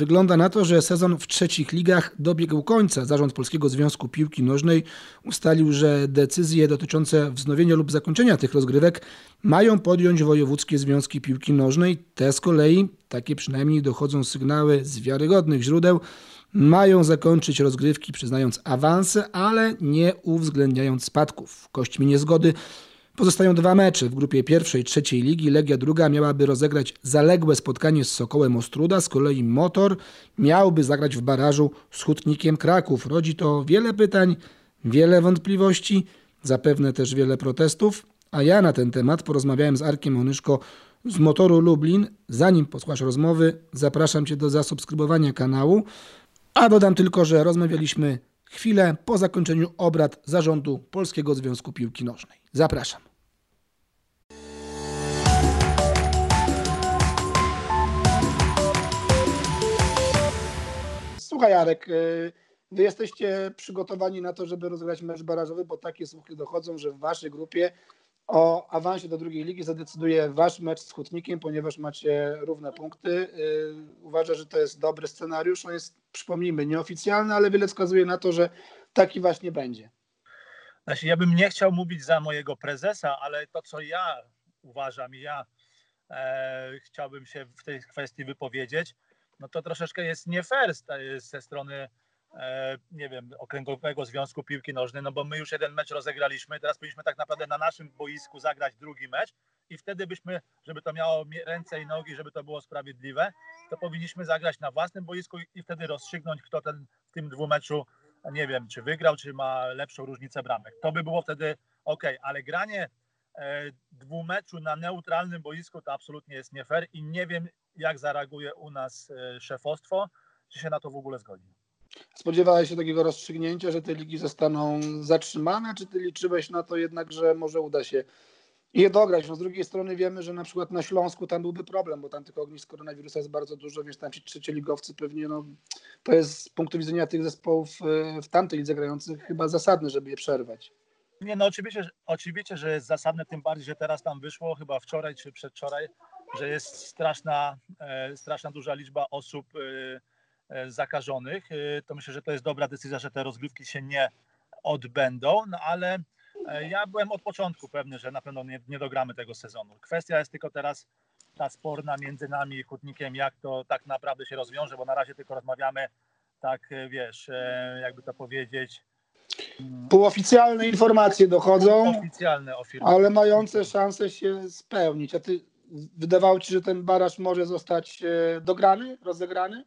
Wygląda na to, że sezon w trzecich ligach dobiegł końca. Zarząd Polskiego Związku Piłki Nożnej ustalił, że decyzje dotyczące wznowienia lub zakończenia tych rozgrywek mają podjąć wojewódzkie związki piłki nożnej. Te z kolei, takie przynajmniej dochodzą sygnały z wiarygodnych źródeł, mają zakończyć rozgrywki przyznając awanse, ale nie uwzględniając spadków. Kośćmi niezgody Pozostają dwa mecze w grupie pierwszej trzeciej ligi. Legia druga miałaby rozegrać zaległe spotkanie z Sokołem Ostruda, z kolei Motor miałby zagrać w barażu z Hutnikiem Kraków. Rodzi to wiele pytań, wiele wątpliwości, zapewne też wiele protestów, a ja na ten temat porozmawiałem z Arkiem Onyszko z Motoru Lublin. Zanim posłuchasz rozmowy, zapraszam Cię do zasubskrybowania kanału, a dodam tylko, że rozmawialiśmy chwilę po zakończeniu obrad zarządu Polskiego Związku Piłki Nożnej. Zapraszam. Słuchaj Jarek, y, wy jesteście przygotowani na to, żeby rozegrać mecz barażowy, bo takie słuchy dochodzą, że w waszej grupie o awansie do drugiej ligi zadecyduje wasz mecz z Hutnikiem, ponieważ macie równe punkty. Y, uważa, że to jest dobry scenariusz. On jest, przypomnijmy, nieoficjalny, ale wiele wskazuje na to, że taki właśnie będzie. Znaczy, ja bym nie chciał mówić za mojego prezesa, ale to, co ja uważam i ja e, chciałbym się w tej kwestii wypowiedzieć, no to troszeczkę jest nie fair ze strony e, nie wiem, Okręgowego Związku Piłki Nożnej, no bo my już jeden mecz rozegraliśmy, teraz powinniśmy tak naprawdę na naszym boisku zagrać drugi mecz i wtedy byśmy, żeby to miało ręce i nogi, żeby to było sprawiedliwe, to powinniśmy zagrać na własnym boisku i wtedy rozstrzygnąć, kto ten w tym dwumeczu, nie wiem, czy wygrał, czy ma lepszą różnicę bramek. To by było wtedy ok, ale granie e, dwumeczu na neutralnym boisku to absolutnie jest nie fair i nie wiem, jak zareaguje u nas e, szefostwo, czy się na to w ogóle zgodzi. Spodziewałeś się takiego rozstrzygnięcia, że te ligi zostaną zatrzymane, czy ty liczyłeś na to jednak, że może uda się je dograć? No z drugiej strony wiemy, że na przykład na Śląsku tam byłby problem, bo tam tych ognisk koronawirusa jest bardzo dużo, więc tam ci trzecioligowcy pewnie, no to jest z punktu widzenia tych zespołów e, w tamtej lidze grających chyba zasadne, żeby je przerwać. Nie, no oczywiście, oczywiście, że jest zasadne, tym bardziej, że teraz tam wyszło chyba wczoraj czy przedwczoraj, że jest straszna, e, straszna duża liczba osób e, e, zakażonych. To myślę, że to jest dobra decyzja, że te rozgrywki się nie odbędą, no ale ja byłem od początku pewny, że na pewno nie, nie dogramy tego sezonu. Kwestia jest tylko teraz ta sporna między nami i Hutnikiem, jak to tak naprawdę się rozwiąże, bo na razie tylko rozmawiamy tak, wiesz, jakby to powiedzieć, Półoficjalne informacje dochodzą, ale mające szansę się spełnić. A ty wydawało ci, że ten baraż może zostać e, dograny, rozegrany?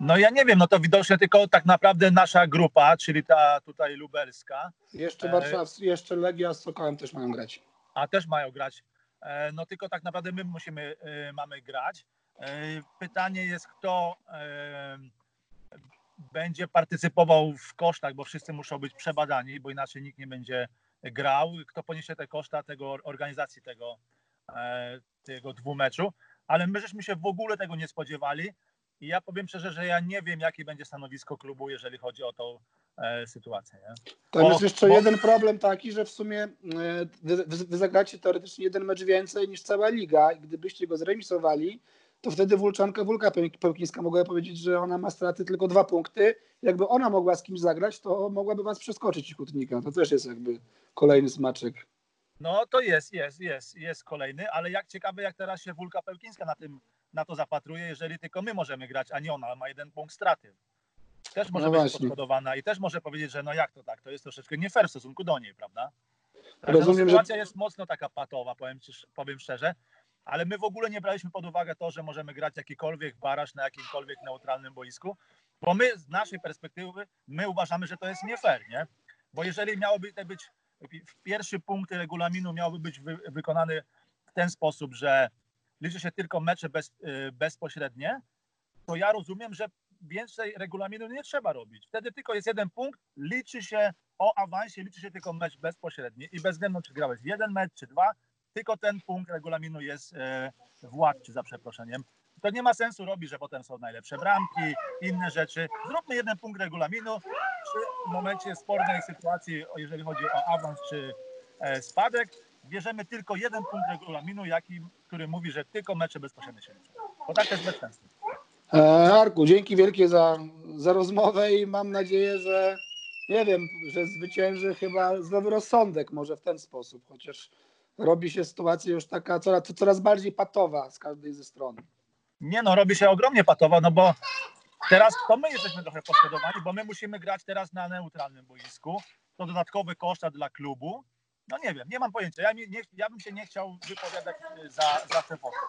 No ja nie wiem, no to widocznie tylko tak naprawdę nasza grupa, czyli ta tutaj lubelska. Jeszcze e, Warszaw, jeszcze Legia z Sokołem też mają grać. A też mają grać. E, no tylko tak naprawdę my musimy, mamy grać. Pytanie jest, kto będzie partycypował w kosztach, bo wszyscy muszą być przebadani, bo inaczej nikt nie będzie grał. Kto poniesie te koszta tego organizacji tego, tego dwumeczu, ale my żeśmy się w ogóle tego nie spodziewali i ja powiem szczerze, że ja nie wiem, jakie będzie stanowisko klubu, jeżeli chodzi o tą e, sytuację. Nie? Tam jest jeszcze bo... jeden problem taki, że w sumie e, wy, wy zagracie teoretycznie jeden mecz więcej niż cała liga i gdybyście go zremisowali, to wtedy Wulczanka, Wulka Pełkińska mogła powiedzieć, że ona ma straty tylko dwa punkty. Jakby ona mogła z kimś zagrać, to mogłaby was przeskoczyć i Hutnika. To też jest jakby kolejny smaczek. No to jest, jest, jest, jest kolejny, ale jak ciekawe, jak teraz się Wulka Pełkińska na, tym, na to zapatruje, jeżeli tylko my możemy grać, a nie ona, ma jeden punkt straty. Też może no być podkodowana i też może powiedzieć, że no jak to tak, to jest troszeczkę nie fair w stosunku do niej, prawda? Także Rozumiem, no, sytuacja że... jest mocno taka patowa, powiem, powiem szczerze ale my w ogóle nie braliśmy pod uwagę to, że możemy grać jakikolwiek baraż na jakimkolwiek neutralnym boisku, bo my z naszej perspektywy, my uważamy, że to jest nie fair, nie? Bo jeżeli miałoby to być, pierwszy punkt regulaminu miałby być wy, wykonany w ten sposób, że liczy się tylko mecze bez, y, bezpośrednie, to ja rozumiem, że więcej regulaminu nie trzeba robić. Wtedy tylko jest jeden punkt, liczy się o awansie, liczy się tylko mecz bezpośredni i bez względu czy grałeś jeden mecz czy dwa, tylko ten punkt regulaminu jest e, władczy, za przeproszeniem. To nie ma sensu robić, że potem są najlepsze bramki, inne rzeczy. Zróbmy jeden punkt regulaminu przy momencie spornej sytuacji, jeżeli chodzi o awans czy e, spadek. Bierzemy tylko jeden punkt regulaminu, jaki, który mówi, że tylko mecze bezpośrednie się liczą. Bo tak jest bez sensu. Arku, dzięki wielkie za, za rozmowę i mam nadzieję, że nie wiem, że zwycięży chyba zdrowy rozsądek może w ten sposób, chociaż robi się sytuacja już taka coraz, coraz bardziej patowa z każdej ze stron. Nie no, robi się ogromnie patowa, no bo teraz to my jesteśmy trochę poszkodowani, bo my musimy grać teraz na neutralnym boisku. To dodatkowe koszta dla klubu. No nie wiem, nie mam pojęcia. Ja, nie, ja bym się nie chciał wypowiadać za, za Cefowską.